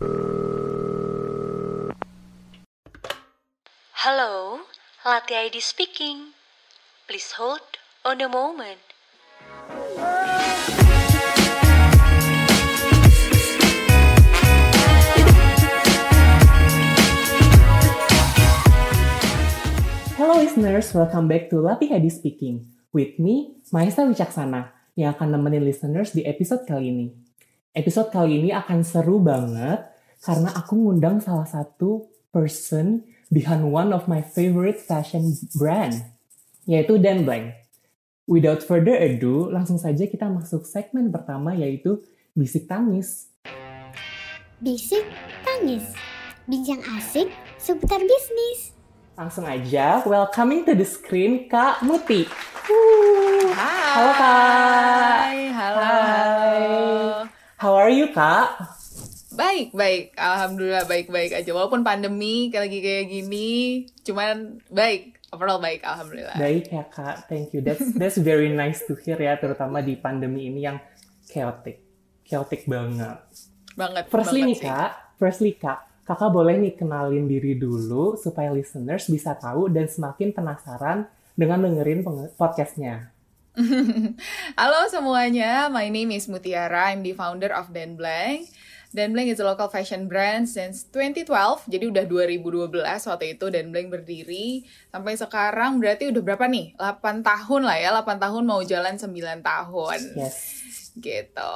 Hello, Latte ID speaking. Please hold on a moment. Hello listeners, welcome back to Lapi Hadi Speaking. With me, Maesa Wicaksana, yang akan nemenin listeners di episode kali ini. Episode kali ini akan seru banget, karena aku ngundang salah satu person behind one of my favorite fashion brand, yaitu Dan Blank. Without further ado, langsung saja kita masuk segmen pertama yaitu Bisik Tangis. Bisik Tangis Bincang asik seputar bisnis Langsung aja, welcoming to the screen Kak Muti. Hai. Halo, Kak. Halo. Hai. How are you Kak? Baik, baik. Alhamdulillah baik-baik aja. Walaupun pandemi lagi kayak gini, cuman baik. Overall baik, alhamdulillah. Baik ya Kak, thank you. That's that's very nice to hear ya, terutama di pandemi ini yang chaotic. Chaotic banget. Banget. Firstly banget nih sih. Kak, firstly Kak, Kakak boleh nih kenalin diri dulu supaya listeners bisa tahu dan semakin penasaran dengan dengerin podcastnya. Halo semuanya, my name is Mutiara. I'm the founder of Dan Blank. Dan Blank is a local fashion brand since 2012. Jadi udah 2012 waktu itu Dan Blank berdiri. Sampai sekarang berarti udah berapa nih? 8 tahun lah ya. 8 tahun mau jalan 9 tahun. Yes. Gitu.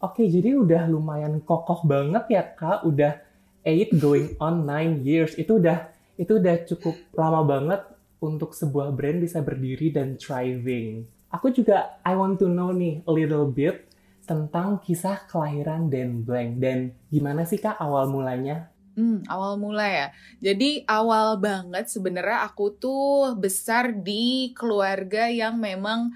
Oke, jadi udah lumayan kokoh banget ya Kak, udah 8 going on 9 years. Itu udah itu udah cukup lama banget untuk sebuah brand bisa berdiri dan thriving. Aku juga I want to know nih a little bit tentang kisah kelahiran Dan Blank dan gimana sih Kak awal mulanya? Hmm, awal mula ya. Jadi awal banget sebenarnya aku tuh besar di keluarga yang memang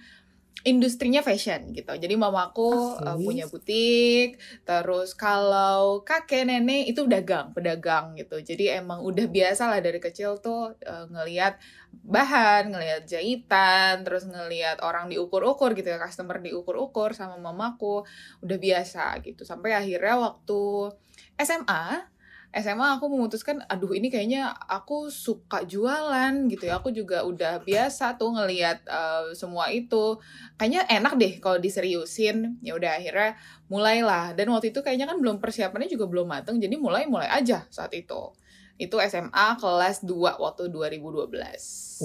industrinya fashion gitu. Jadi mamaku uh, punya butik, terus kalau kakek nenek itu dagang, pedagang gitu. Jadi emang udah biasa lah dari kecil tuh uh, ngelihat bahan, ngelihat jahitan, terus ngelihat orang diukur-ukur gitu ya, customer diukur-ukur sama mamaku. Udah biasa gitu. Sampai akhirnya waktu SMA SMA aku memutuskan aduh ini kayaknya aku suka jualan gitu ya. Aku juga udah biasa tuh ngelihat eh, semua itu. Kayaknya enak deh kalau diseriusin. Ya udah akhirnya mulailah. Dan waktu itu kayaknya kan belum persiapannya juga belum mateng jadi mulai mulai aja saat itu. Itu SMA kelas 2 waktu 2012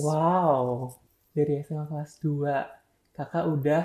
Wow, dari SMA kelas 2 kakak udah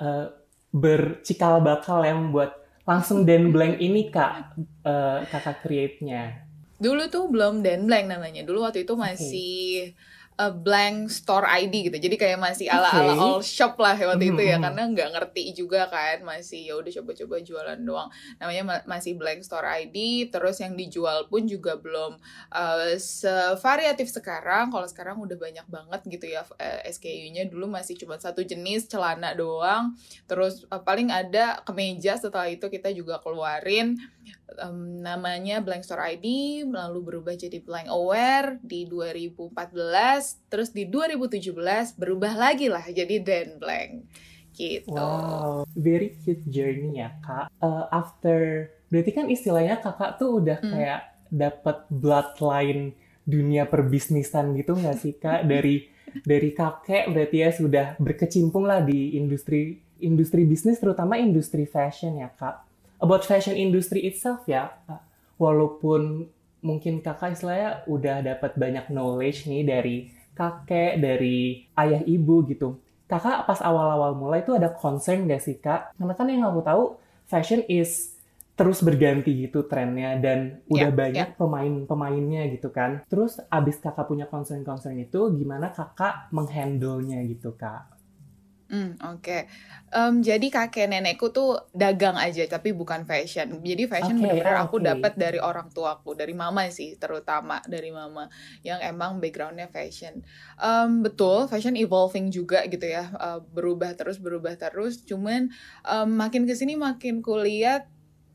eh, bercikal bakal ya membuat langsung Dan Blank ini kak eh, kakak create-nya. Dulu tuh belum Dan Blank namanya. Dulu waktu itu masih a blank store ID gitu. Jadi kayak masih ala-ala Oke. all shop lah waktu itu ya karena nggak ngerti juga kan. Masih ya udah coba-coba jualan doang. Namanya ma- masih blank store ID. Terus yang dijual pun juga belum uh, sevariatif sekarang. Kalau sekarang udah banyak banget gitu ya eh, SKU-nya. Dulu masih cuma satu jenis celana doang. Terus uh, paling ada kemeja setelah itu kita juga keluarin em, namanya Blank Store ID lalu berubah jadi Blank Aware di 2014 terus di 2017 berubah lagi lah jadi Dan Blank gitu. Wow, very cute journey ya kak. Eh, after berarti kan istilahnya kakak tuh udah Hmm. kayak dapat bloodline dunia perbisnisan gitu nggak sih kak dari dari kakek berarti ya sudah berkecimpung lah di industri industri bisnis terutama industri fashion ya kak. About fashion industry itself ya, Kak. walaupun mungkin kakak istilahnya udah dapat banyak knowledge nih dari kakek, dari ayah ibu gitu. Kakak pas awal-awal mulai itu ada concern gak sih kak? Karena kan yang aku tahu fashion is terus berganti gitu trennya dan udah Ya, banyak pemain-pemainnya gitu kan. Terus abis kakak punya concern-concern itu gimana kakak menghandle-nya gitu kak? Hmm, oke. Em, jadi kakek nenekku tuh dagang aja tapi bukan fashion. Jadi fashion Oke, bener-bener ah, aku oke. dapat dari orang tuaku, dari mama sih terutama dari mama yang emang backgroundnya fashion. Em, betul, fashion evolving juga gitu ya, eh, berubah terus berubah terus. Cuman em, makin ke sini makin kulihat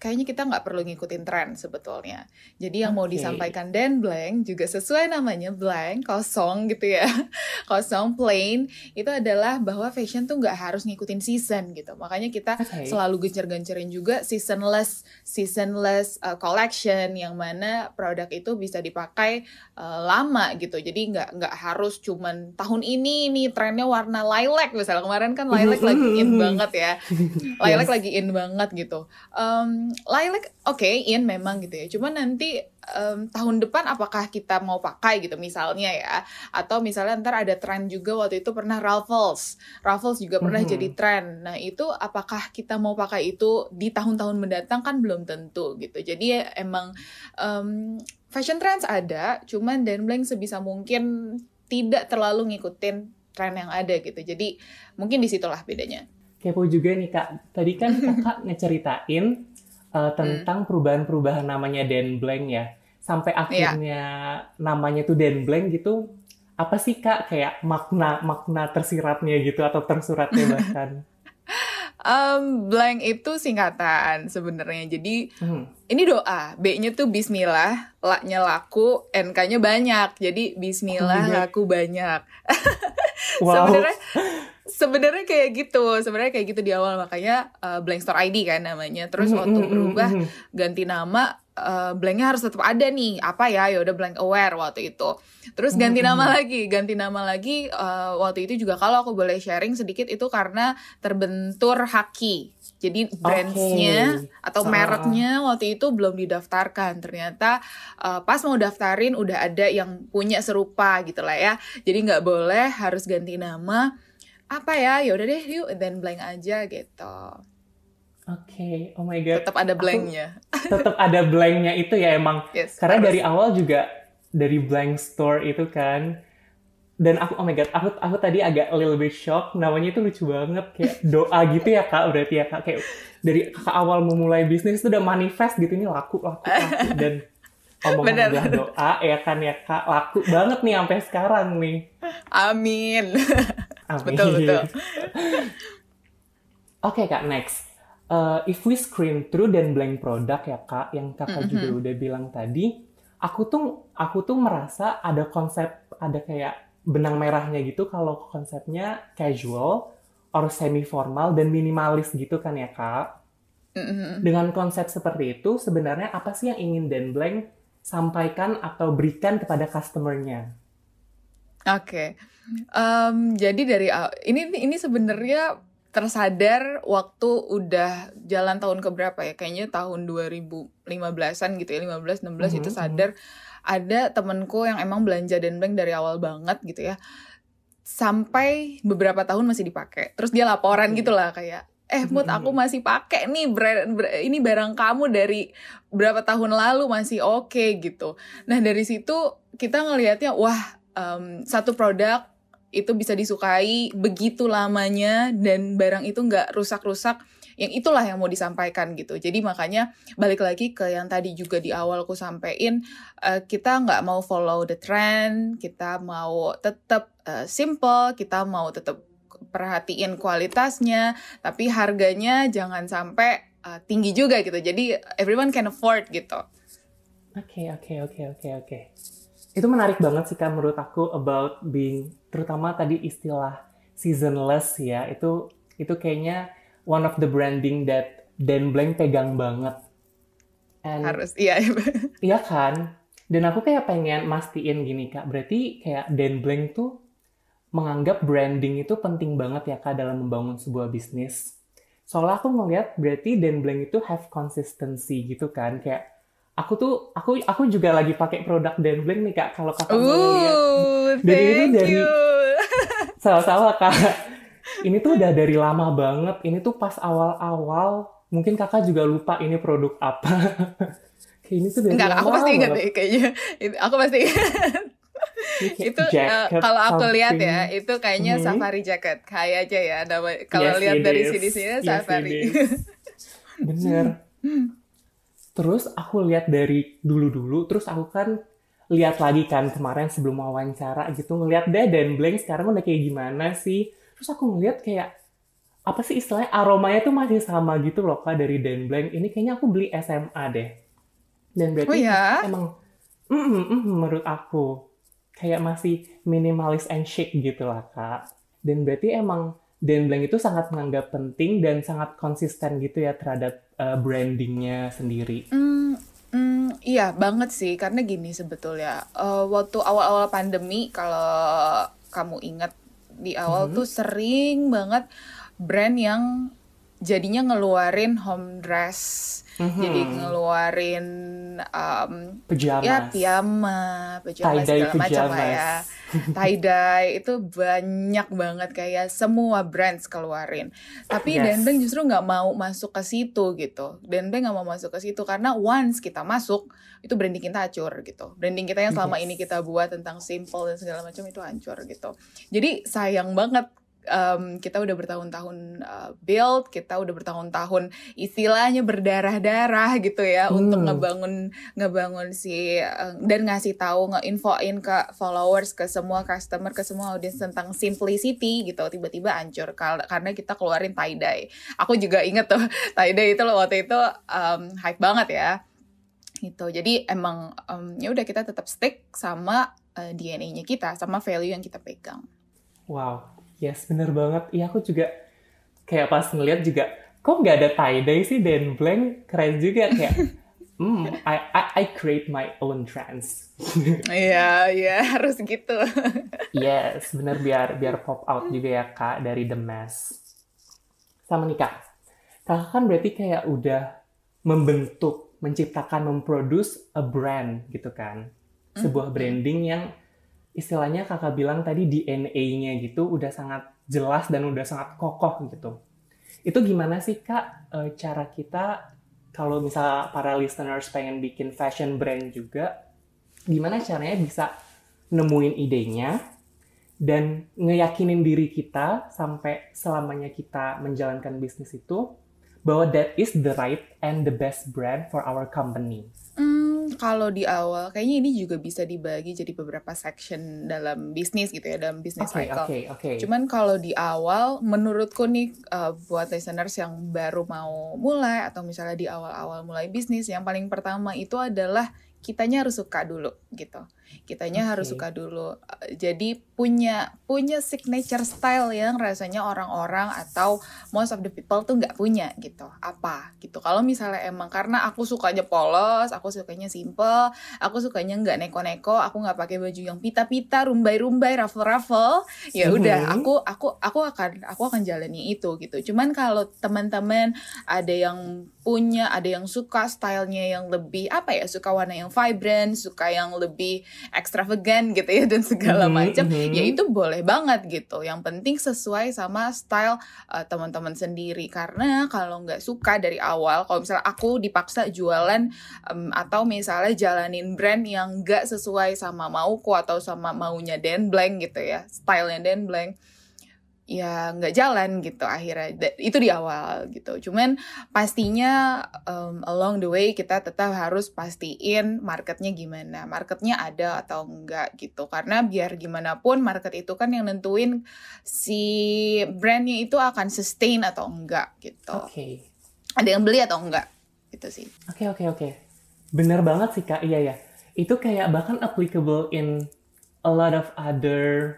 kayaknya kita nggak perlu ngikutin tren sebetulnya. Jadi yang mau Oke. disampaikan Dan Blank juga sesuai namanya blank, kosong gitu ya. kosong, plain, itu adalah bahwa fashion tuh nggak harus ngikutin season gitu. Makanya kita Oke. selalu gencer-gencerin juga seasonless, seasonless uh, collection yang mana produk itu bisa dipakai uh, lama gitu. Jadi nggak nggak harus cuman tahun ini nih trennya warna lilac misalnya kemarin kan lilac lagi in banget ya. Lilac Yes. lagi in banget gitu. Um, lilac oke in memang gitu ya. Cuma nanti um, tahun depan apakah kita mau pakai gitu misalnya ya. Atau misalnya ntar ada tren juga waktu itu pernah Ruffles. Ruffles juga pernah Mhm. jadi tren. Nah itu apakah kita mau pakai itu di tahun-tahun mendatang kan belum tentu gitu. Jadi ya emang um, fashion trends ada. Cuman Dan Blank sebisa mungkin tidak terlalu ngikutin tren yang ada gitu. Jadi mungkin di situlah bedanya. Kepo juga nih kak. Tadi kan kakak ngeceritain uh, tentang perubahan-perubahan namanya Dan Blank ya. Sampai akhirnya namanya tuh Dan Blank gitu. Apa sih kak kayak makna makna tersiratnya gitu atau tersuratnya bahkan? Um, blank itu singkatan sebenarnya. Jadi Hmm. ini doa. B-nya tuh bismillah, la-nya laku, N-nya banyak. Jadi bismillah Oh laku banyak. Wow. Sebenarnya sebenarnya kayak gitu. Sebenarnya kayak gitu di awal. Makanya uh, blank store ID kan namanya. Terus waktu berubah ganti nama uh, blanknya harus tetap ada nih. Apa ya? Ya udah blank aware waktu itu. Terus ganti Hmm, nama lagi ganti nama lagi uh, waktu itu juga kalau aku boleh sharing sedikit itu karena terbentur haki. Jadi brandsnya atau Ah. mereknya waktu itu belum didaftarkan. Ternyata uh, pas mau daftarin udah ada yang punya serupa gitu lah ya. Jadi nggak boleh harus ganti nama apa ya ya udah deh yuk then blank aja gitu Oke, oh my god. tetap ada blanknya Tetap ada blanknya itu ya emang. yes Karena harus. dari awal juga dari blank store itu kan. Dan aku oh my god, aku aku tadi agak a little bit shock. Namanya itu lucu banget kayak doa gitu ya kak. Berarti ya kak kayak dari kakak awal memulai bisnis itu udah manifest gitu ini laku laku laku dan omongan Bener. doa ya kan ya kak laku banget nih sampai sekarang nih. Amin. Amin. Betul, betul. Oke kak, next. Uh, if we screen through dan blank product ya kak, yang kakak juga Mhm. udah bilang tadi, aku tuh aku tuh merasa ada konsep ada kayak benang merahnya gitu kalau konsepnya casual or semi formal dan minimalis gitu kan ya kak. Dengan konsep seperti itu sebenarnya apa sih yang ingin Dan Blank sampaikan atau berikan kepada customernya? Oke. Em, jadi dari ini ini sebenarnya tersadar waktu udah jalan tahun keberapa ya? Kayaknya tahun 2015-an gitu ya, 15 16 itu Mhm, sadar ada temenku yang emang belanja dan blank dari awal banget gitu ya. Sampai beberapa tahun masih dipakai. Terus dia laporan Oke. gitu lah kayak Eh, Mut, Mhm. aku masih pakai nih brand, bra- ini barang kamu dari berapa tahun lalu masih oke gitu. Nah, dari situ kita ngelihatnya wah, em, satu produk itu bisa disukai begitu lamanya dan barang itu nggak rusak-rusak yang itulah yang mau disampaikan gitu. Jadi makanya balik lagi ke yang tadi juga di awal aku sampein eh, kita nggak mau follow the trend kita mau tetap eh, simple kita mau tetap perhatiin kualitasnya tapi harganya jangan sampai eh, tinggi juga gitu. Jadi everyone can afford gitu. Oke, oke, oke, oke, oke. Itu menarik banget sih Kak menurut aku about being terutama tadi istilah seasonless ya. Itu itu kayaknya one of the branding that Dan Blank pegang banget. And harus iya iya kan? Dan aku kayak pengen mastiin gini Kak. Berarti kayak Dan Blank tuh menganggap branding itu penting banget ya Kak dalam membangun sebuah bisnis. Soalnya aku ngeliat berarti Dan Blank itu have consistency gitu kan. Kayak aku tuh aku aku juga lagi pakai produk Dan Blank nih Kak. Kalau Kakak mau lihat Dan ini thank dari- you. sama-sama Kak. Ini tuh udah dari lama banget. Ini tuh pas awal-awal mungkin Kakak juga lupa ini produk apa. Ini tuh dari Enggak, aku pasti ingat deh kayaknya. Aku pasti ingat. Itu jacket kalau aku lihat ya, itu kayaknya Mhm. safari jacket. Kayak aja ya kalau Yes, lihat dari is. sini-sini Yes, safari. it is. Terus aku lihat dari dulu-dulu, terus aku kan lihat lagi kan kemarin sebelum wawancara gitu, ngeliat deh Dan Blank sekarang udah kayak gimana sih. Terus aku ngeliat kayak, apa sih istilahnya aromanya tuh masih sama gitu loh kak dari Dan Blank. Ini kayaknya aku beli SMA deh. Dan berarti Oh ya? emang mm, mm, mm, menurut aku kayak masih minimalis and chic gitu lah kak. Dan berarti emang Dan Blank itu sangat menganggap penting dan sangat konsisten gitu ya terhadap uh, brandingnya sendiri. Hmm, hmm, iya banget sih karena gini sebetulnya Eh, waktu awal-awal pandemi kalau kamu ingat di awal Mhm. tuh sering banget brand yang jadinya ngeluarin home dress, Mhm. jadi ngeluarin um, Pajamas. ya piyama, pajama Tie-dye segala macam lah ya. Tie dye itu banyak banget kayak semua brands keluarin. Tapi Yes. Denbeng justru nggak mau masuk ke situ gitu. Denbeng nggak mau masuk ke situ karena once kita masuk itu branding kita hancur gitu. Branding kita yang selama Yes. ini kita buat tentang simple dan segala macam itu hancur gitu. Jadi sayang banget em, kita udah bertahun-tahun uh, build, kita udah bertahun-tahun istilahnya berdarah-darah gitu ya untuk Hmm. ngebangun ngebangun si uh, dan ngasih tahu ngeinfoin ke followers ke semua customer ke semua audience tentang simplicity gitu. Tiba-tiba hancur karena kita keluarin tie dye. Aku juga inget tuh tie dye itu loh waktu itu um, hype banget ya. Gitu jadi emang um, ya udah kita tetap stick sama uh, DNA-nya kita sama value yang kita pegang. Wow, yes bener banget. Iya aku juga kayak pas ngeliat juga, kok nggak ada tie-dye sih Dan Blank? Keren juga kayak, hmm, I, I, I create my own trends. Iya, iya harus gitu. yes, bener biar biar pop out juga ya kak dari The Mask. Sama nih kak, kakak kan berarti kayak udah membentuk, menciptakan, memproduce a brand gitu kan. Sebuah branding yang istilahnya kakak bilang tadi DNA-nya gitu udah sangat jelas dan udah sangat kokoh gitu. Itu gimana sih kak eh, cara kita kalau misal para listeners pengen bikin fashion brand juga, gimana caranya bisa nemuin idenya dan ngeyakinin diri kita sampai selamanya kita menjalankan bisnis itu bahwa that is the right and the best brand for our company. Kalau di awal, kayaknya ini juga bisa dibagi jadi beberapa section dalam bisnis gitu ya, dalam bisnis Oke, cycle. oke, oke. Cuman kalau di awal, menurutku nih uh, buat listeners yang baru mau mulai atau misalnya di awal-awal mulai bisnis, yang paling pertama itu adalah kitanya harus suka dulu gitu. Kitanya harus Oke. suka dulu. Uh, Jadi punya punya signature style yang rasanya orang-orang atau most of the people tuh nggak punya gitu. Apa gitu. Kalau misalnya emang karena aku sukanya polos, aku sukanya simple, aku sukanya nggak neko-neko, aku nggak pakai baju yang pita-pita, rumbai-rumbai, ruffle-ruffle, ya udah Mhm. aku aku aku akan aku akan jalani itu gitu cuman kalau teman-teman ada yang punya ada yang suka stylenya yang lebih apa ya suka warna yang vibrant suka yang lebih extravagant gitu ya dan segala Mhm, macam mhm. ya itu boleh banget gitu yang penting sesuai sama style uh, teman-teman sendiri karena kalau nggak suka dari awal kalau misalnya aku dipaksa jualan em, atau misalnya jalanin brand yang nggak sesuai sama mauku atau sama maunya Dan Blank gitu ya stylenya Dan Blank ya nggak jalan gitu akhirnya itu di awal gitu cuman pastinya em, along the way kita tetap harus pastiin marketnya gimana marketnya ada atau enggak gitu karena biar gimana pun market itu kan yang nentuin si brandnya itu akan sustain atau enggak gitu Oke. ada yang beli atau enggak gitu sih Oke, oke, oke. Bener banget sih, Kak. Iya, ya. Itu kayak bahkan applicable in a lot of other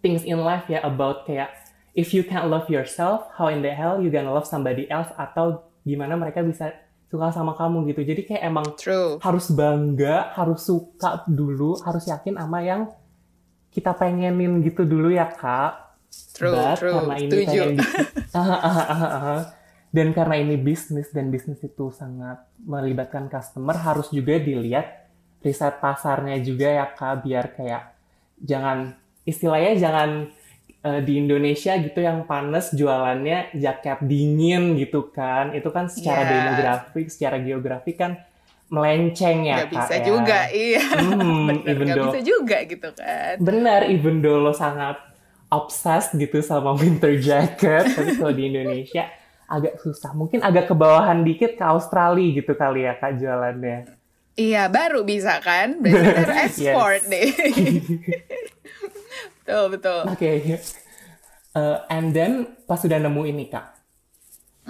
things in life ya about kayak if you can't love yourself, how in the hell you gonna love somebody else atau gimana mereka bisa suka sama kamu gitu. Jadi kayak emang true harus bangga, harus suka dulu, harus yakin sama yang kita pengenin gitu dulu ya, Kak. true But true karena ini ah. dan karena ini bisnis dan bisnis itu sangat melibatkan customer harus juga dilihat riset pasarnya juga ya kak biar kayak jangan istilahnya jangan eh, di Indonesia gitu yang panas jualannya jaket dingin gitu kan itu kan secara Yes. demografi secara geografi kan melenceng ya nggak kak bisa ya. juga iya Hmm, bener even nggak though- bisa juga gitu kan Benar, even though lo sangat obsessed gitu sama winter jacket, tapi kalau di Indonesia agak susah. Mungkin agak ke bawahan dikit ke Australia gitu kali ya kak jualannya. Iya, baru bisa kan? Berarti Yes. ekspor deh. Betul, betul. Oke, Uh, and then pas sudah nemu ini kak,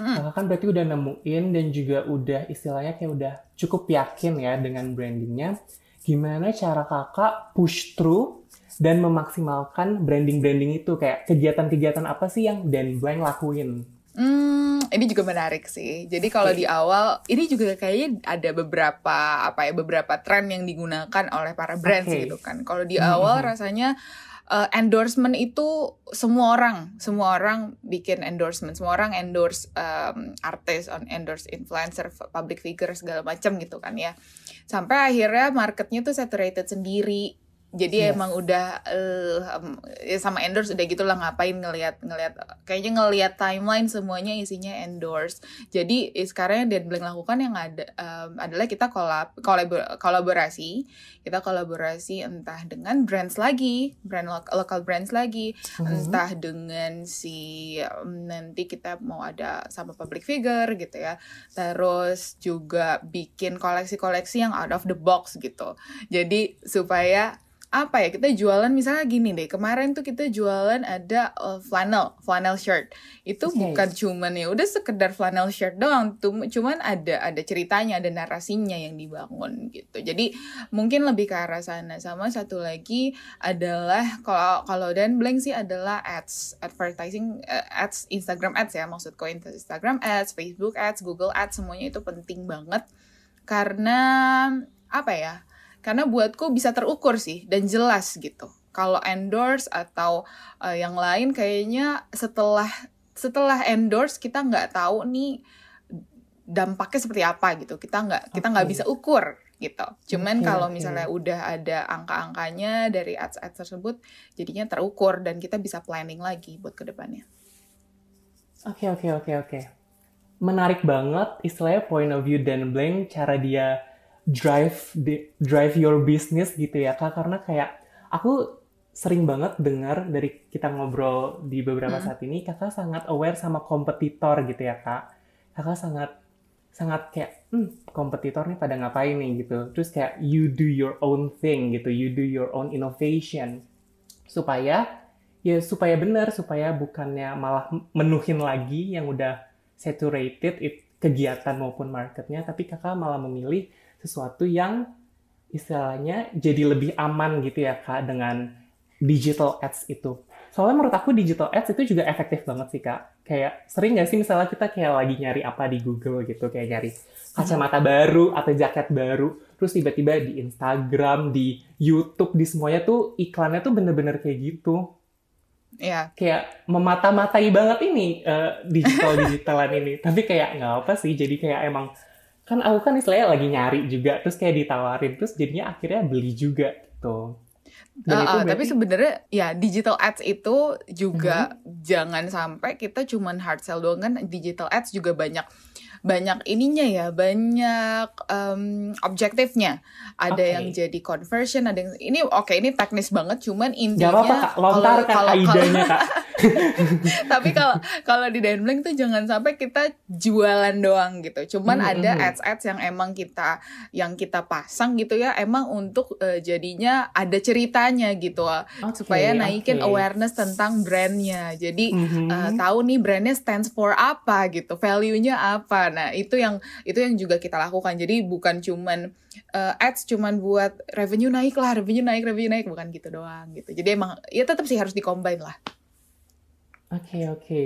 Mm. kakak kan berarti udah nemuin dan juga udah istilahnya kayak udah cukup yakin ya dengan brandingnya. Gimana cara kakak push through dan memaksimalkan branding-branding itu kayak kegiatan-kegiatan apa sih yang Dan Blank lakuin? Hmm, ini juga menarik sih. Jadi kalau di awal ini juga kayaknya ada beberapa apa ya beberapa tren yang digunakan oleh para brands Oke. gitu kan. Kalau di Mhm. awal rasanya uh, endorsement itu semua orang, semua orang bikin endorsement, semua orang endorse um, artis, on endorse influencer, public figure segala macam gitu kan ya. Sampai akhirnya marketnya tuh saturated sendiri. Jadi Yes. emang udah eh, ya sama endorse udah gitu lah ngapain ngelihat ngelihat kayaknya ngelihat timeline semuanya isinya endorse. Jadi eh, sekarang yang Dead Blank lakukan yang ada em, adalah kita kolab kolab- kolaborasi, kita kolaborasi entah dengan brands lagi, brand lo- lokal brands lagi, Mhm. entah dengan si em, nanti kita mau ada sama public figure gitu ya. Terus juga bikin koleksi-koleksi yang out of the box gitu. Jadi supaya apa ya kita jualan misalnya gini deh kemarin tuh kita jualan ada uh, flannel flannel shirt. Itu Oke. bukan cuman ya udah sekedar flannel shirt doang tuh cuman ada ada ceritanya ada narasinya yang dibangun gitu. Jadi mungkin lebih ke arah sana. Sama satu lagi adalah kalau kalau dan blank sih adalah ads advertising eh, ads Instagram ads ya maksudku Instagram ads Facebook ads Google ads semuanya itu penting banget. Karena apa ya karena buatku bisa terukur sih dan jelas gitu. Kalau endorse atau eh, yang lain kayaknya setelah setelah endorse kita nggak tahu nih dampaknya seperti apa gitu. Kita nggak kita nggak bisa ukur gitu. Cuman Oke, kalau oke. misalnya udah ada angka-angkanya dari ads ads tersebut jadinya terukur dan kita bisa planning lagi buat ke depannya Oke oke oke oke. Menarik banget istilahnya point of view Dan Blank cara dia drive di- drive your business gitu ya kak. Karena kayak aku sering banget dengar dari kita ngobrol di beberapa Mm. saat ini kakak sangat aware sama kompetitor gitu ya kak. Kakak sangat sangat kayak hmm, kompetitor nih pada ngapain nih? gitu. Terus kayak you do your own thing gitu. You do your own innovation. Supaya ya supaya benar supaya bukannya malah menuhin lagi yang udah saturated it- kegiatan maupun marketnya tapi kakak malah memilih sesuatu yang istilahnya jadi lebih aman gitu ya kak dengan digital ads itu. Soalnya menurut aku digital ads itu juga efektif banget sih kak. Kayak sering nggak sih misalnya kita kayak lagi nyari apa di Google gitu kayak nyari kacamata baru atau jaket baru terus tiba-tiba di Instagram di YouTube di semuanya tuh iklannya tuh bener-bener kayak gitu. Ya kayak memata-matai banget ini digital digitalan ini. Tapi kayak nggak apa sih jadi kayak emang kan aku kan istilahnya lagi nyari juga terus kayak ditawarin terus jadinya akhirnya beli juga gitu dan Uh, uh, tapi berarti sebenarnya ya digital ads itu juga Mm-hmm. jangan sampai kita cuman hard sell doang kan digital ads juga banyak banyak ininya ya banyak em, objektifnya ada Oke. yang jadi conversion ada yang ini oke ini teknis banget cuman intinya apa-apa kak lontarkan kalau- kalau- aidanya kak tapi kalau kalau di Denblank tuh jangan sampai kita jualan doang gitu. Cuman Hmm, ada hmm. ads-ads yang emang kita yang kita pasang gitu ya, emang untuk eh, jadinya ada ceritanya gitu Oke, supaya naikin oke. awareness tentang brandnya. Jadi Mhm. eh, tahu nih brandnya stands for apa gitu, value-nya apa. Nah itu yang itu yang juga kita lakukan. Jadi bukan cuman eh, ads cuman buat revenue naik lah, revenue naik, revenue naik bukan gitu doang gitu. Jadi emang ya tetap sih harus dikombin lah. Oke oke.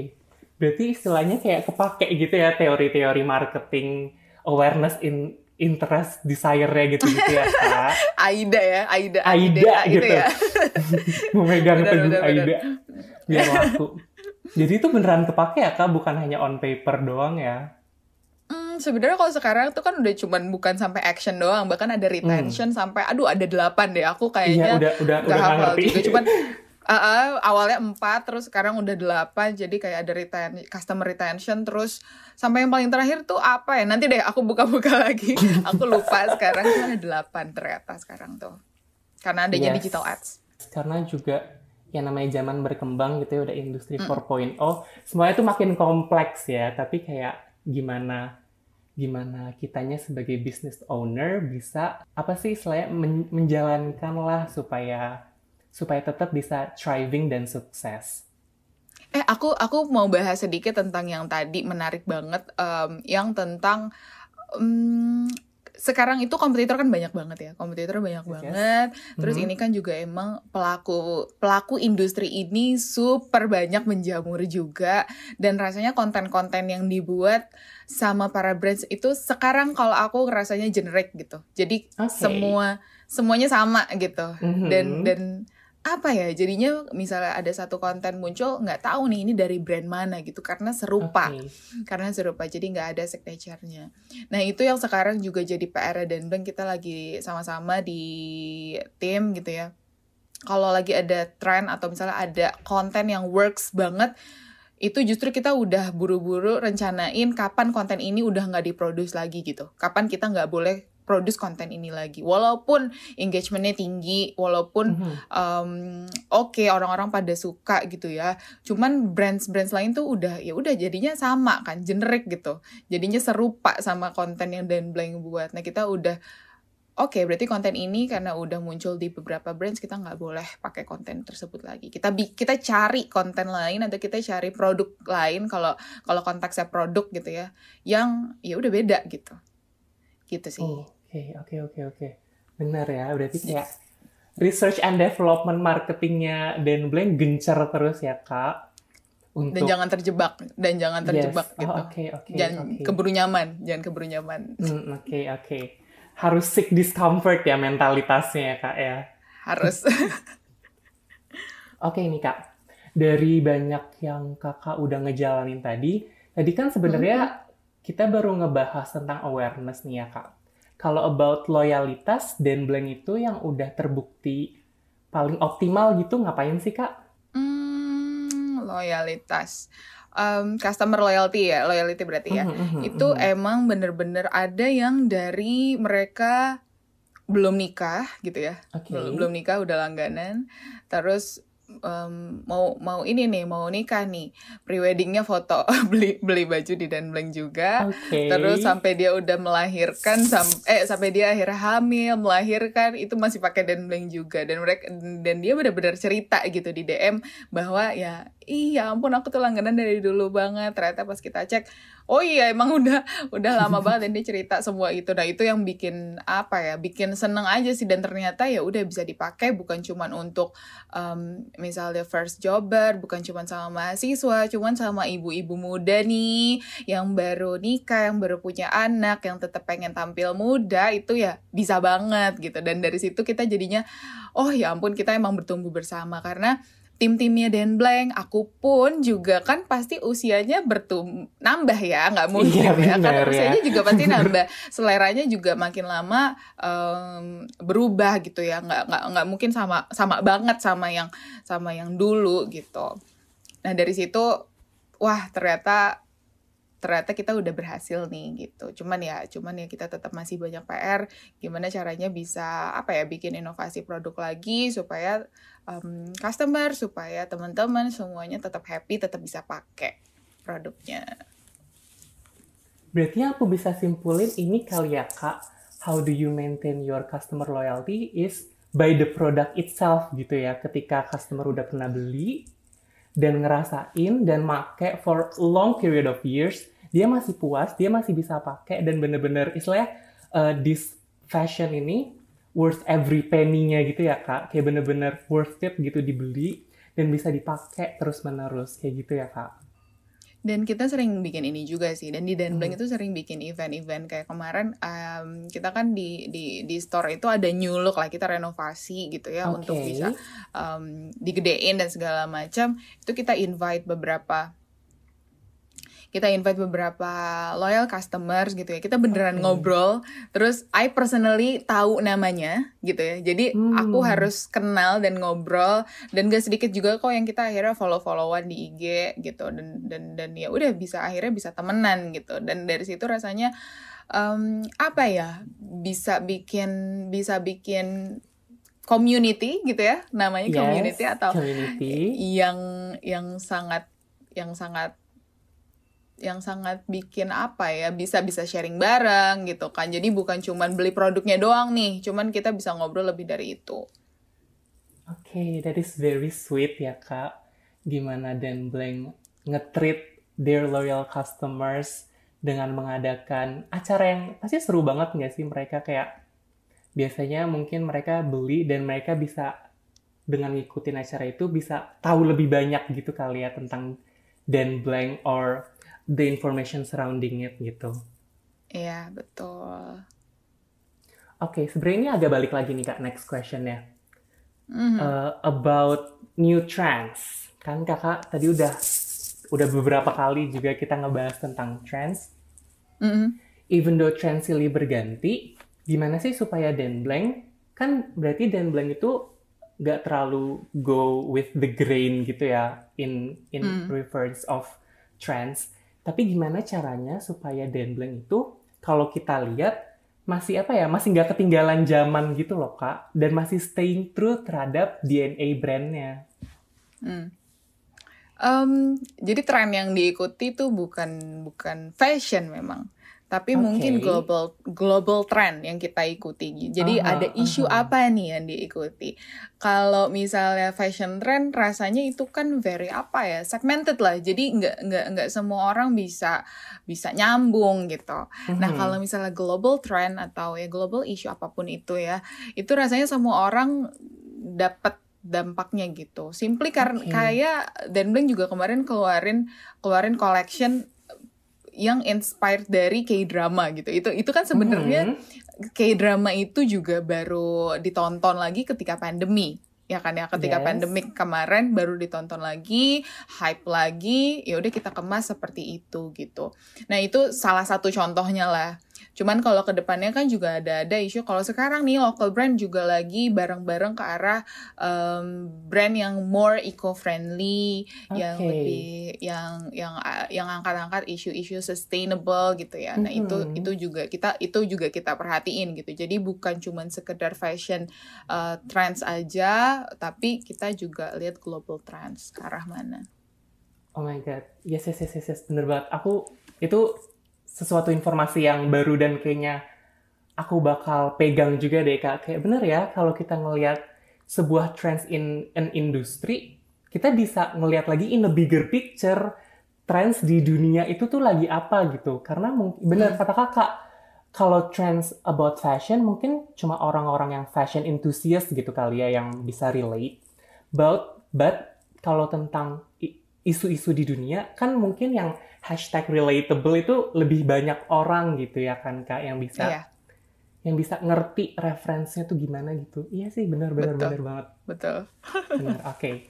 Berarti istilahnya kayak kepake gitu ya teori-teori marketing awareness in interest desire-nya gitu gitu ya kak. Aida ya, Aida, Aida itu gitu. ya. Memegang Benar, teguh benar, benar. Aida biar laku. Jadi itu beneran kepake ya kak, bukan hanya on paper doang ya? Hmm, sebenarnya kalau sekarang tuh kan udah cuman bukan sampai action doang, bahkan ada retention sampai aduh ada delapan deh. Aku Hmm. Iya kayaknya udah udah nggak udah hafal ngerti. juga. Cuman uh, uh, awalnya empat, terus sekarang udah delapan. Jadi kayak ada reten customer retention, terus sampai yang paling terakhir tuh apa ya? Nanti deh aku buka-buka lagi. aku lupa sekarang tuh ada delapan ternyata sekarang tuh. Karena adanya Yes. digital ads. Karena juga yang namanya zaman berkembang gitu ya udah industri Mm. 4.0 semuanya tuh makin kompleks ya tapi kayak gimana gimana kitanya sebagai business owner bisa apa sih men- menjalankan lah supaya supaya tetap bisa thriving dan sukses? Eh aku aku mau bahas sedikit tentang yang tadi menarik banget um, yang tentang um, sekarang itu kompetitor kan banyak banget ya kompetitor banyak Yes, banget terus Mhm. ini kan juga emang pelaku pelaku industri ini super banyak menjamur juga dan rasanya konten-konten yang dibuat sama para brands itu sekarang kalau aku rasanya generic gitu jadi Oke. semua semuanya sama gitu Mhm. dan dan apa ya jadinya misalnya ada satu konten muncul nggak tahu nih ini dari brand mana gitu karena serupa Oke. karena serupa jadi nggak ada signature-nya. Nah itu yang sekarang juga jadi PR dan Blank kita lagi sama-sama di tim gitu ya. Kalau lagi ada tren atau misalnya ada konten yang works banget, itu justru kita udah buru-buru rencanain kapan konten ini udah nggak diproduce lagi gitu. Kapan kita nggak boleh produce konten ini lagi. Walaupun engagementnya tinggi, walaupun Mhm. um, oke orang-orang pada suka gitu ya. Cuman brands-brands lain tuh udah ya udah jadinya sama kan generic gitu. Jadinya serupa sama konten yang Dan Blank buat. Nah kita udah oke berarti konten ini karena udah muncul di beberapa brands kita nggak boleh pakai konten tersebut lagi. Kita bi- kita cari konten lain atau kita cari produk lain kalau kalau konteksnya produk gitu ya yang ya udah beda gitu. Gitu sih. Oh, Oke, oke, oke, oke. Benar ya, berarti kayak research and development marketingnya Dan Blank gencar terus ya, Kak. Untuk dan jangan terjebak dan jangan terjebak Yes. Oh, gitu Oke, oke, jangan oke. keburu nyaman jangan keburu nyaman Hmm, Oke, oke. Harus seek discomfort ya mentalitasnya ya, Kak ya. harus Oke nih Kak, dari banyak yang Kakak udah ngejalanin tadi, tadi kan sebenarnya kita baru ngebahas tentang awareness nih ya Kak. Kalau about loyalitas dan blank itu yang udah terbukti paling optimal gitu ngapain sih Kak? Hmm, loyalitas. Em, customer loyalty ya, loyalty berarti ya. Mhm, mhm, Itu mhm. emang bener-bener ada yang dari mereka belum nikah gitu ya. Oke. Belum, belum nikah udah langganan. Terus em, mau mau ini nih, mau nikah nih. Pre-weddingnya foto beli beli baju di Dan Blank juga. Oke. Terus sampai dia udah melahirkan sam eh sampai dia akhirnya hamil, melahirkan itu masih pakai dan blank juga dan mereka dan dia benar-benar cerita gitu di DM bahwa ya iya ampun aku tuh langganan dari dulu banget. Ternyata pas kita cek, oh iya emang udah udah lama banget dia cerita semua itu. Nah, itu yang bikin apa ya? Bikin seneng aja sih dan ternyata ya udah bisa dipakai bukan cuman untuk em, misalnya first jobber, bukan cuman sama mahasiswa, cuman sama ibu-ibu muda nih yang baru nikah, yang baru punya anak, yang tetap pengen tampil muda itu ya bisa banget gitu. Dan dari situ kita jadinya oh ya ampun kita emang bertumbuh bersama karena tim-timnya Dan Blank, aku pun juga kan pasti usianya bertum nambah ya, nggak mungkin Iya, ya. Karena bener ya. usianya juga pasti nambah, seleranya juga makin lama em, berubah gitu ya, nggak nggak nggak mungkin sama sama banget sama yang sama yang dulu gitu. Nah dari situ, wah ternyata ternyata kita udah berhasil nih gitu. Cuman ya, cuman ya kita tetap masih banyak PR. Gimana caranya bisa apa ya bikin inovasi produk lagi supaya um, customer, supaya teman-teman semuanya tetap happy, tetap bisa pakai produknya. Berarti aku bisa simpulin ini kali ya Kak, how do you maintain your customer loyalty is by the product itself gitu ya. Ketika customer udah pernah beli dan ngerasain dan make for long period of years, dia masih puas, dia masih bisa pakai dan bener-bener istilahnya uh, this fashion ini worth every penny-nya gitu ya Kak. Kayak bener-bener worth it gitu dibeli dan bisa dipakai terus-menerus kayak gitu ya Kak. Dan kita sering bikin ini juga sih. Dan di Dan Blank Hmm. itu sering bikin event-event kayak kemarin um, kita kan di di di store itu ada new look lah kita renovasi gitu ya Oke. untuk bisa um, digedein dan segala macam. Itu kita invite beberapa kita invite beberapa loyal customers gitu ya. Kita beneran Oke. ngobrol. Terus I personally tahu namanya gitu ya. Jadi Hmm. aku harus kenal dan ngobrol dan gak sedikit juga kok yang kita akhirnya follow-followan di IG gitu dan dan dan ya udah bisa akhirnya bisa temenan gitu. Dan dari situ rasanya em, apa ya? Bisa bikin bisa bikin community gitu ya namanya Yes, community atau community. yang yang sangat yang sangat yang sangat bikin apa ya bisa bisa sharing bareng gitu kan. Jadi bukan cuman beli produknya doang nih cuman kita bisa ngobrol lebih dari itu. Oke, that is very sweet ya kak. gimana Dan Blank nge-treat their loyal customers dengan mengadakan acara yang pasti seru banget nggak sih mereka? Kayak biasanya mungkin mereka beli dan mereka bisa dengan ngikutin acara itu bisa tahu lebih banyak gitu kali ya tentang Dan Blank or the information surrounding it gitu. Iya, betul. Oke, okay, sebenarnya ini agak balik lagi nih kak next question ya. Mm-hmm. Uh, about new trends. Kan kakak tadi udah udah beberapa kali juga kita ngebahas tentang trends. Mm-hmm. Even though trends silih berganti, gimana sih supaya Dan Blank kan berarti Dan Blank itu gak terlalu go with the grain gitu ya in in Mm. reference of trends. Tapi gimana caranya supaya Dan Blank itu kalau kita lihat masih apa ya masih nggak ketinggalan zaman gitu loh kak dan masih staying true terhadap DNA brandnya. Hmm. Em, jadi tren yang diikuti tuh bukan bukan fashion memang, tapi Oke. mungkin global global trend yang kita ikuti. Jadi Aha, ada isu aha. apa nih yang diikuti? Kalau misalnya fashion trend, rasanya itu kan very apa ya segmented lah. Jadi nggak nggak nggak semua orang bisa bisa nyambung gitu. Nah, Mhm. kalau misalnya global trend atau ya global issue apa pun itu ya, itu rasanya semua orang dapat dampaknya gitu. Simply karena Oke. kayak Dan Blank juga kemarin keluarin keluarin collection yang inspired dari K-drama gitu. Itu itu kan sebenarnya Mhm. K-drama itu juga baru ditonton lagi ketika pandemi. Ya kan ya, ketika Yes. pandemik kemarin baru ditonton lagi, hype lagi, ya udah kita kemas seperti itu gitu. Nah, itu salah satu contohnya lah. Cuman kalau ke depannya kan juga ada ada isu kalau sekarang nih local brand juga lagi bareng-bareng ke arah em, brand yang more eco-friendly, yang Oke. lebih yang yang yang angkat-angkat isu-isu sustainable gitu ya. Nah, itu Mhm. itu juga kita itu juga kita perhatiin gitu. Jadi bukan cuman sekedar fashion uh, trends aja, tapi kita juga lihat global trends ke arah mana. Oh my god, yes yes yes yes, yes. bener banget. Aku itu sesuatu informasi yang baru dan kayaknya aku bakal pegang juga deh kak. Kayak bener ya kalau kita ngelihat sebuah trends in an industry, kita bisa ngelihat lagi in a bigger picture trends di dunia itu tuh lagi apa gitu. Karena mungkin bener Hmm. kata kakak, kalau trends about fashion mungkin cuma orang-orang yang fashion enthusiast gitu kali ya yang bisa relate. But but kalau tentang isu-isu di dunia kan mungkin yang hashtag relatable itu lebih banyak orang gitu ya kan kak yang bisa Iya, yang bisa ngerti referensinya tuh gimana gitu. Iya sih benar benar banget. betul. Benar. Oke.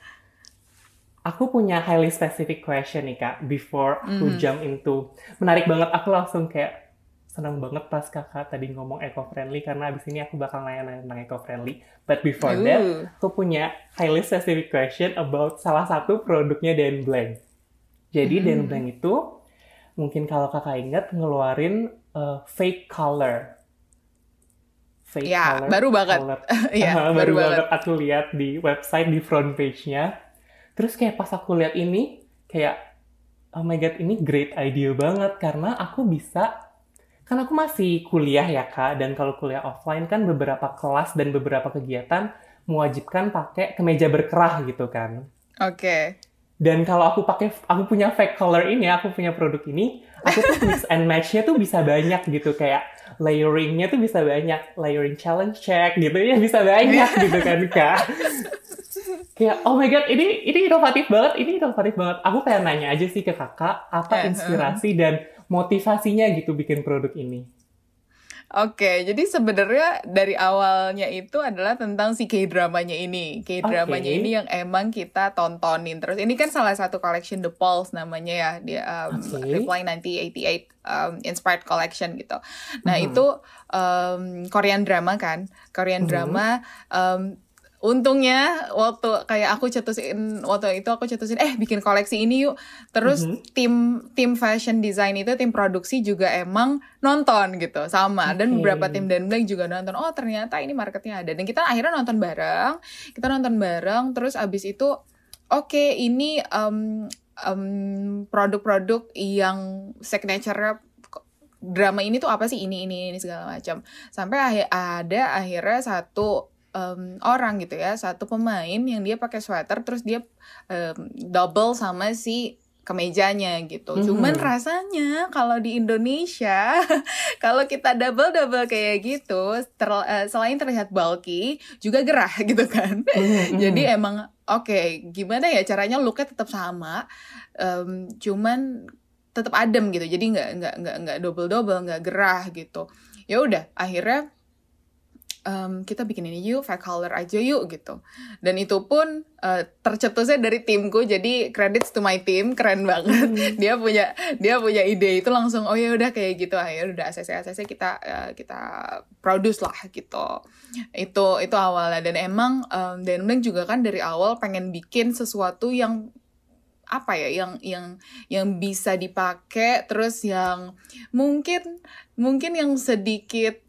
Aku punya highly specific question nih kak before aku Mhm. jump into menarik banget aku langsung kayak senang banget pas kakak tadi ngomong eco friendly karena abis ini aku bakal nanya-nanya tentang eco friendly. But before that, Ooh. aku punya highly specific question about salah satu produknya Dan Blank. Jadi Hmm. Dan Blank itu mungkin kalau kakak ingat ngeluarin uh, fake color. Fake Ya, color. baru banget. color. Iya, Ah, baru banget. aku lihat di website di front page-nya. Terus kayak pas aku lihat ini kayak oh my god ini great idea banget karena aku bisa kan aku masih kuliah ya kak dan kalau kuliah offline kan beberapa kelas dan beberapa kegiatan mewajibkan pakai kemeja berkerah gitu kan. Oke. Dan kalau aku pakai, aku punya fake color ini, aku punya produk ini, aku tuh mix and match-nya tuh bisa banyak gitu kayak layering-nya tuh bisa banyak, layering challenge check gitu ya bisa banyak gitu kan kak. Kayak oh my god ini ini inovatif banget, ini inovatif banget. Aku kayak nanya aja sih ke kakak apa Eh, inspirasi dan motivasinya gitu bikin produk ini. Oke, jadi sebenarnya dari awalnya itu adalah tentang si K-dramanya ini. K-dramanya Oke. ini yang emang kita tontonin terus. Ini kan salah satu collection The Pulse namanya ya, dia um, Oke. Reply 1988 um, Inspired Collection gitu. Nah, Mhm. itu um, Korean drama kan. Korean Mhm. drama um, untungnya waktu kayak aku cetusin waktu itu aku cetusin eh bikin koleksi ini yuk. Terus Mhm. tim tim fashion design itu tim produksi juga emang nonton gitu sama dan Oke. beberapa tim dan Blank juga nonton oh ternyata ini marketnya ada dan kita akhirnya nonton bareng kita nonton bareng terus abis itu oke ini em, em, produk-produk yang signature drama ini tuh apa sih ini ini ini segala macam sampai ada akhirnya satu um, orang gitu ya satu pemain yang dia pakai sweater terus dia um, double sama si kemejanya gitu. Mhm. Cuman rasanya kalau di Indonesia kalau kita double double kayak gitu ter- eh, selain terlihat bulky juga gerah gitu kan. Mhm, Jadi emang oke gimana ya caranya looknya tetap sama, em, cuman tetap adem gitu. Jadi nggak nggak nggak nggak double double nggak gerah gitu. Ya udah akhirnya em, kita bikin ini yuk fake color aja yuk gitu. Dan itu pun eh, tercetusnya dari timku. Jadi credits to my team keren banget. Hmm. Dia punya dia punya ide itu langsung oh ya udah kayak gitu. Akhirnya udah ACC ACC kita eh, kita produce lah gitu itu itu awalnya dan emang um, Denbleng juga kan dari awal pengen bikin sesuatu yang apa ya yang yang yang bisa dipakai terus yang mungkin mungkin yang sedikit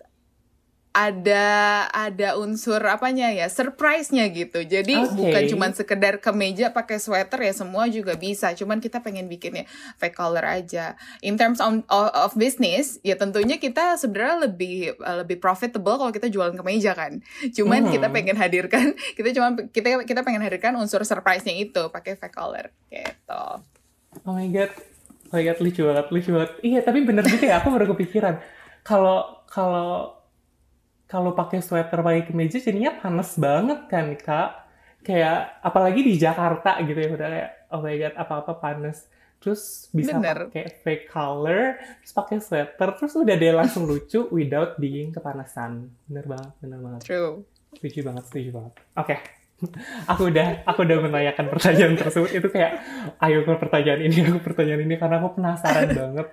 ada ada unsur apanya ya surprise-nya gitu jadi Oke. bukan cuman sekedar kemeja pakai sweater ya semua juga bisa cuman kita pengen bikinnya fake color aja in terms of, of business ya tentunya kita sebenarnya lebih lebih profitable kalau kita jualan kemeja kan cuman Hmm. kita pengen hadirkan kita cuma kita kita pengen hadirkan unsur surprise-nya itu pakai fake color gitu Oh my god, oh my god lucu banget, lucu banget. Iya tapi bener juga ya, aku baru kepikiran. Kalau kalau kalau pakai sweater pakai kemeja jadinya panas banget kan kak. Kayak apalagi di Jakarta gitu ya udah kayak oh my god apa-apa panas. Terus bisa Bener. pakai fake color, terus pakai sweater, terus udah deh langsung lucu without being kepanasan. Bener banget, bener banget. true Setuju banget, setuju banget. Oke. aku udah aku udah menanyakan pertanyaan tersebut itu kayak ayo ke pertanyaan ini aku pertanyaan ini karena aku penasaran banget